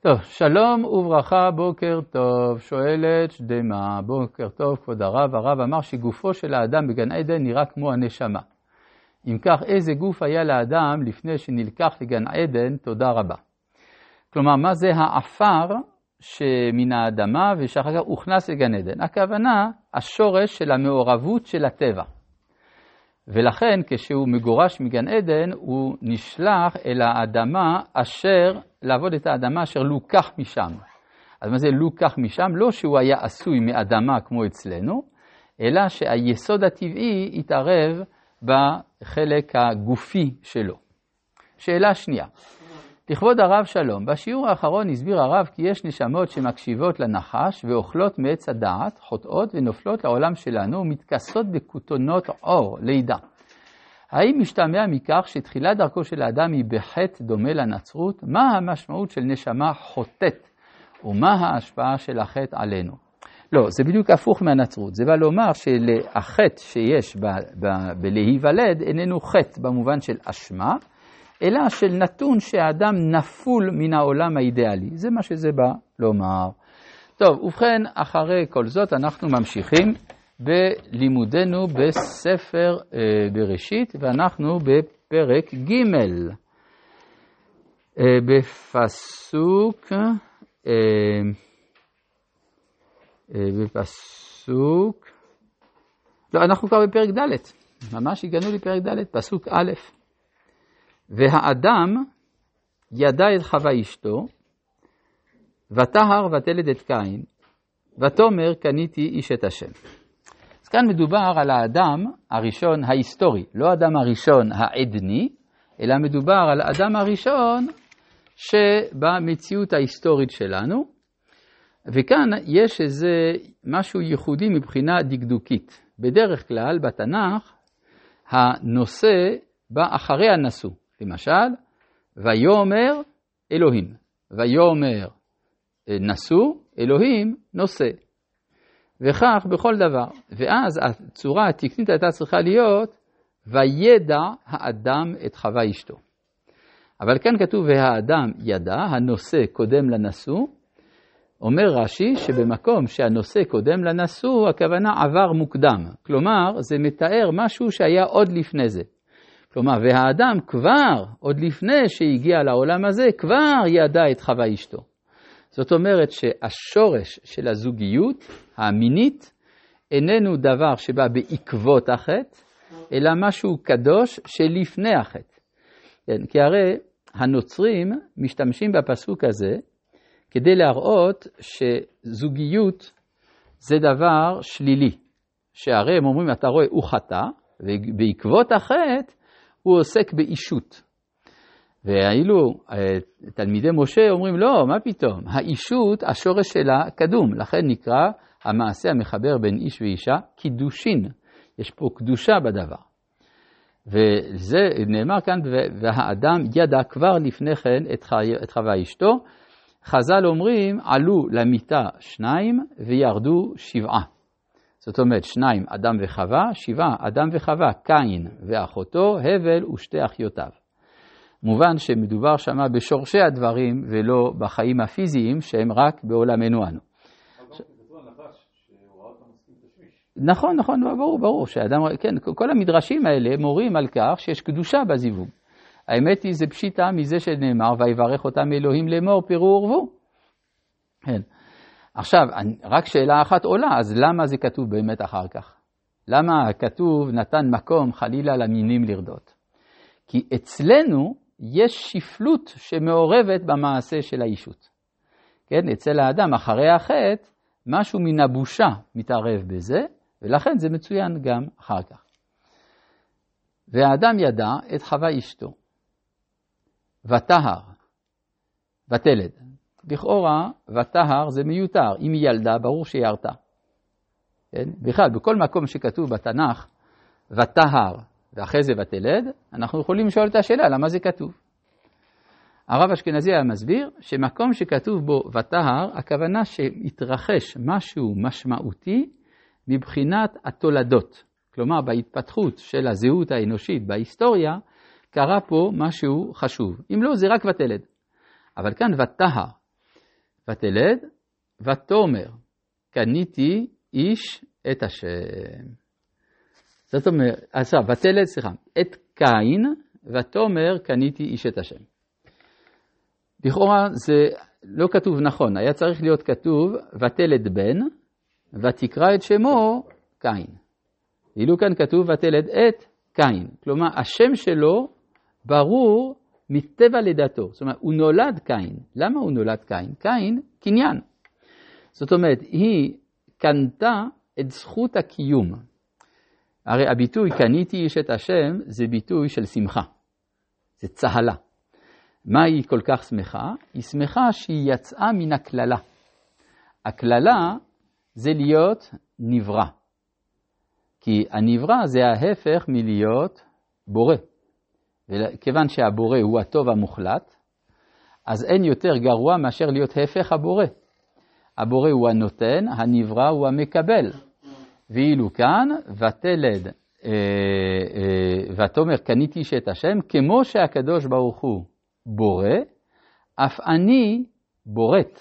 טוב, שלום וברכה, בוקר טוב. שואלת שדמה, בוקר טוב, כבוד הרב. הרב אמר שגופו של האדם בגן עדן נראה כמו הנשמה. אם כך, איזה גוף היה לאדם לפני שנלקח לגן עדן? תודה רבה. כלומר, מה זה העפר שמן האדמה ושאחר כך הוכנס לגן עדן? הכוונה, השורש של המעורבות של הטבע. ולכן כשהוא מגורש מגן עדן, הוא נשלח אל האדמה אשר, לעבוד את האדמה אשר לוקח משם. אז מה זה לוקח משם? לא שהוא היה עשוי מאדמה כמו אצלנו, אלא שהיסוד הטבעי התערב בחלק הגופי שלו. שאלה שנייה, לכבוד הרב שלום, בשיעור האחרון הסביר הרב כי יש נשמות שמקשיבות לנחש ואוכלות מעץ הדעת, חוטאות ונופלות לעולם שלנו ומתכסות בכותונות עור, לידה. האם משתמע מכך שתחילת דרכו של האדם היא בחטא דומה לנצרות? מה המשמעות של נשמה חוטאת ומה ההשפעה של החטא עלינו? לא, זה בדיוק הפוך מהנצרות. זה בא לומר שהחטא שיש בלהיוולד איננו חטא במובן של אשמה, אלא של נתון שהאדם נפול מן העולם האידיאלי. זה מה שזה בא לומר. טוב, ובכן, אחרי כל זאת אנחנו ממשיכים בלימודנו בספר אה, בראשית, ואנחנו בפרק ג' אה, בפסוק, אה, אה, בפסוק, לא, אנחנו כבר בפרק ד', ממש הגענו לפרק ד', פסוק א'. והאדם ידע את חווה אשתו, וטהר ותלד את קין, ותאמר קניתי איש את השם. אז כאן מדובר על האדם הראשון ההיסטורי, לא האדם הראשון העדני, אלא מדובר על האדם הראשון שבמציאות ההיסטורית שלנו, וכאן יש איזה משהו ייחודי מבחינה דקדוקית. בדרך כלל בתנ"ך הנושא בא אחרי הנשוא. למשל, ויאמר אלוהים, ויאמר אה, נשוא, אלוהים נושא. וכך בכל דבר. ואז הצורה התקנית הייתה צריכה להיות, וידע האדם את חווה אשתו. אבל כאן כתוב, והאדם ידע, הנושא קודם לנשוא. אומר רש"י שבמקום שהנושא קודם לנשוא, הכוונה עבר מוקדם. כלומר, זה מתאר משהו שהיה עוד לפני זה. כלומר, והאדם כבר, עוד לפני שהגיע לעולם הזה, כבר ידע את חווה אשתו. זאת אומרת שהשורש של הזוגיות המינית איננו דבר שבא בעקבות החטא, אלא משהו קדוש שלפני החטא. כן, כי הרי הנוצרים משתמשים בפסוק הזה כדי להראות שזוגיות זה דבר שלילי. שהרי הם אומרים, אתה רואה, הוא חטא, ובעקבות החטא הוא עוסק באישות. ואילו אה, תלמידי משה אומרים, לא, מה פתאום? האישות, השורש שלה קדום, לכן נקרא המעשה המחבר בין איש ואישה קידושין. יש פה קדושה בדבר. וזה נאמר כאן, והאדם ידע כבר לפני כן את, חי, את חווה אשתו. חז"ל אומרים, עלו למיטה שניים וירדו שבעה. זאת אומרת, שניים אדם וחווה, שבעה אדם וחווה, קין ואחותו, הבל ושתי אחיותיו. מובן שמדובר שמה בשורשי הדברים ולא בחיים הפיזיים שהם רק בעולמנו אנו. נכון, נכון, ברור, ברור, שאדם, כן, כל המדרשים האלה מורים על כך שיש קדושה בזיווג. האמת היא, זה פשיטה מזה שנאמר, ויברך אותם אלוהים לאמור, פירו ורבו. כן. עכשיו, רק שאלה אחת עולה, אז למה זה כתוב באמת אחר כך? למה כתוב נתן מקום חלילה למינים לרדות? כי אצלנו יש שפלות שמעורבת במעשה של האישות. כן, אצל האדם אחרי החטא, משהו מן הבושה מתערב בזה, ולכן זה מצוין גם אחר כך. והאדם ידע את חווה אשתו, וטהר, ותלד. לכאורה, וטהר זה מיותר. אם היא ילדה, ברור שהיא ירתה. כן? בכלל, בכל מקום שכתוב בתנ"ך, וטהר ואחרי זה ותלד, אנחנו יכולים לשאול את השאלה, למה זה כתוב? הרב אשכנזי היה מסביר שמקום שכתוב בו וטהר, הכוונה שהתרחש משהו משמעותי מבחינת התולדות. כלומר, בהתפתחות של הזהות האנושית בהיסטוריה, קרה פה משהו חשוב. אם לא, זה רק ותלד. אבל כאן וטהר, ותלד, ותאמר, קניתי איש את השם. זאת אומרת, עכשיו, ותלד, סליחה, את קין, ותאמר, קניתי איש את השם. לכאורה זה לא כתוב נכון, היה צריך להיות כתוב, ותלד בן, ותקרא את שמו קין. ואילו כאן כתוב, ותלד את קין. כלומר, השם שלו ברור מטבע לידתו. זאת אומרת, הוא נולד קין. למה הוא נולד קין? קין, קניין. זאת אומרת, היא קנתה את זכות הקיום. הרי הביטוי קניתי איש את השם זה ביטוי של שמחה. זה צהלה. מה היא כל כך שמחה? היא שמחה שהיא יצאה מן הקללה. הקללה זה להיות נברא. כי הנברא זה ההפך מלהיות בורא. וכיוון שהבורא הוא הטוב המוחלט, אז אין יותר גרוע מאשר להיות הפך הבורא. הבורא הוא הנותן, הנברא הוא המקבל. ואילו כאן, ותלד, אה, אה, ותאמר קניתי שאת השם, כמו שהקדוש ברוך הוא בורא, אף אני בוראת.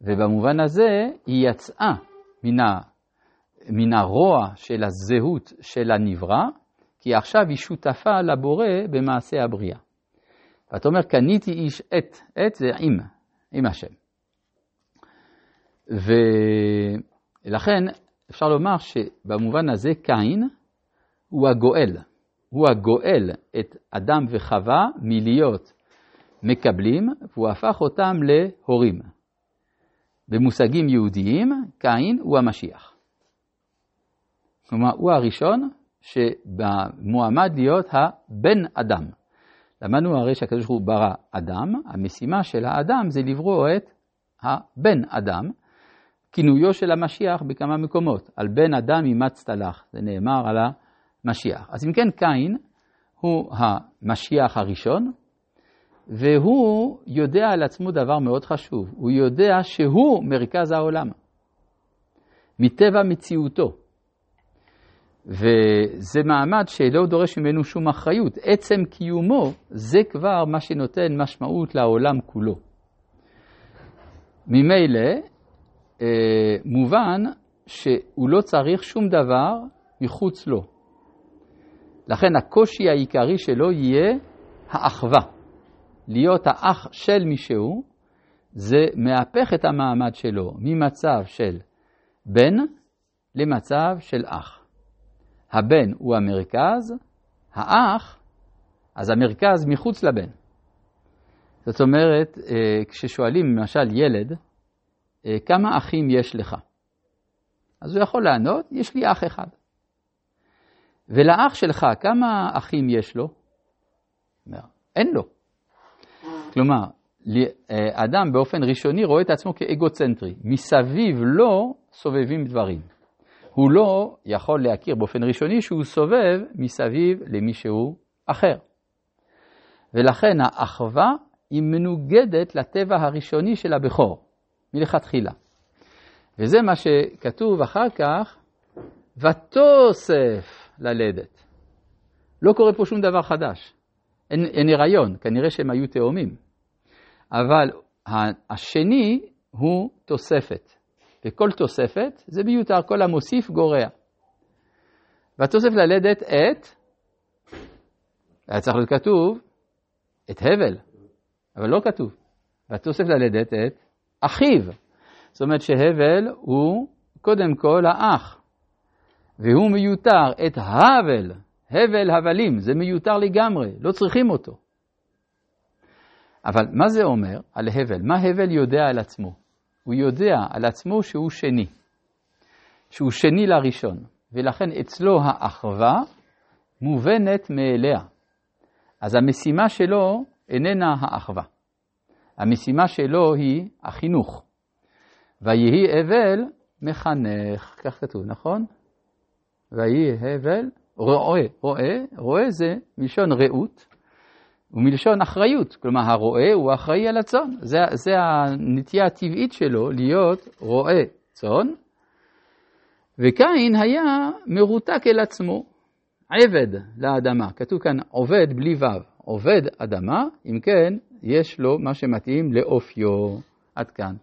ובמובן הזה היא יצאה מן הרוע של הזהות של הנברא, כי עכשיו היא שותפה לבורא במעשה הבריאה. ואתה אומר, קניתי איש את, את זה עם, עם השם. ולכן אפשר לומר שבמובן הזה קין הוא הגואל. הוא הגואל את אדם וחווה מלהיות מקבלים, והוא הפך אותם להורים. במושגים יהודיים, קין הוא המשיח. כלומר, הוא הראשון שמועמד להיות הבן אדם. למדנו הרי שהקדוש ברוך הוא ברא אדם, המשימה של האדם זה לברוא את הבן אדם, כינויו של המשיח בכמה מקומות. על בן אדם אימצת לך, זה נאמר על המשיח. אז אם כן, קין הוא המשיח הראשון, והוא יודע על עצמו דבר מאוד חשוב, הוא יודע שהוא מרכז העולם, מטבע מציאותו. וזה מעמד שלא דורש ממנו שום אחריות. עצם קיומו זה כבר מה שנותן משמעות לעולם כולו. ממילא, אה, מובן שהוא לא צריך שום דבר מחוץ לו. לכן הקושי העיקרי שלו יהיה האחווה. להיות האח של מישהו, זה מהפך את המעמד שלו ממצב של בן למצב של אח. הבן הוא המרכז, האח, אז המרכז מחוץ לבן. זאת אומרת, אה, כששואלים למשל ילד, אה, כמה אחים יש לך? אז הוא יכול לענות, יש לי אח אחד. ולאח שלך, כמה אחים יש לו? אין לו. כלומר, אה, אדם באופן ראשוני רואה את עצמו כאגוצנטרי. מסביב לו סובבים דברים. הוא לא יכול להכיר באופן ראשוני שהוא סובב מסביב למישהו אחר. ולכן האחווה היא מנוגדת לטבע הראשוני של הבכור. מלכתחילה. וזה מה שכתוב אחר כך, ותוסף ללדת. לא קורה פה שום דבר חדש. אין, אין הריון, כנראה שהם היו תאומים. אבל השני הוא תוספת. וכל תוספת זה מיותר, כל המוסיף גורע. והתוסף ללדת את, היה צריך להיות כתוב, את הבל, אבל לא כתוב. והתוסף ללדת את אחיו. זאת אומרת שהבל הוא קודם כל האח, והוא מיותר את הבל, הבל הבלים, זה מיותר לגמרי, לא צריכים אותו. אבל מה זה אומר על הבל? מה הבל יודע על עצמו? הוא יודע על עצמו שהוא שני, שהוא שני לראשון, ולכן אצלו האחווה מובנת מאליה. אז המשימה שלו איננה האחווה. המשימה שלו היא החינוך. ויהי הבל מחנך, כך כתוב, נכון? ויהי הבל רועה, רועה, רועה זה מלשון רעות ומלשון אחריות, כלומר הרועה הוא אחראי על הצאן, זה, זה הנטייה הטבעית שלו להיות רועה צאן, וקין היה מרותק אל עצמו, עבד לאדמה, כתוב כאן עובד בלי ו', עובד אדמה, אם כן, יש לו מה שמתאים לאופיו. עד כאן.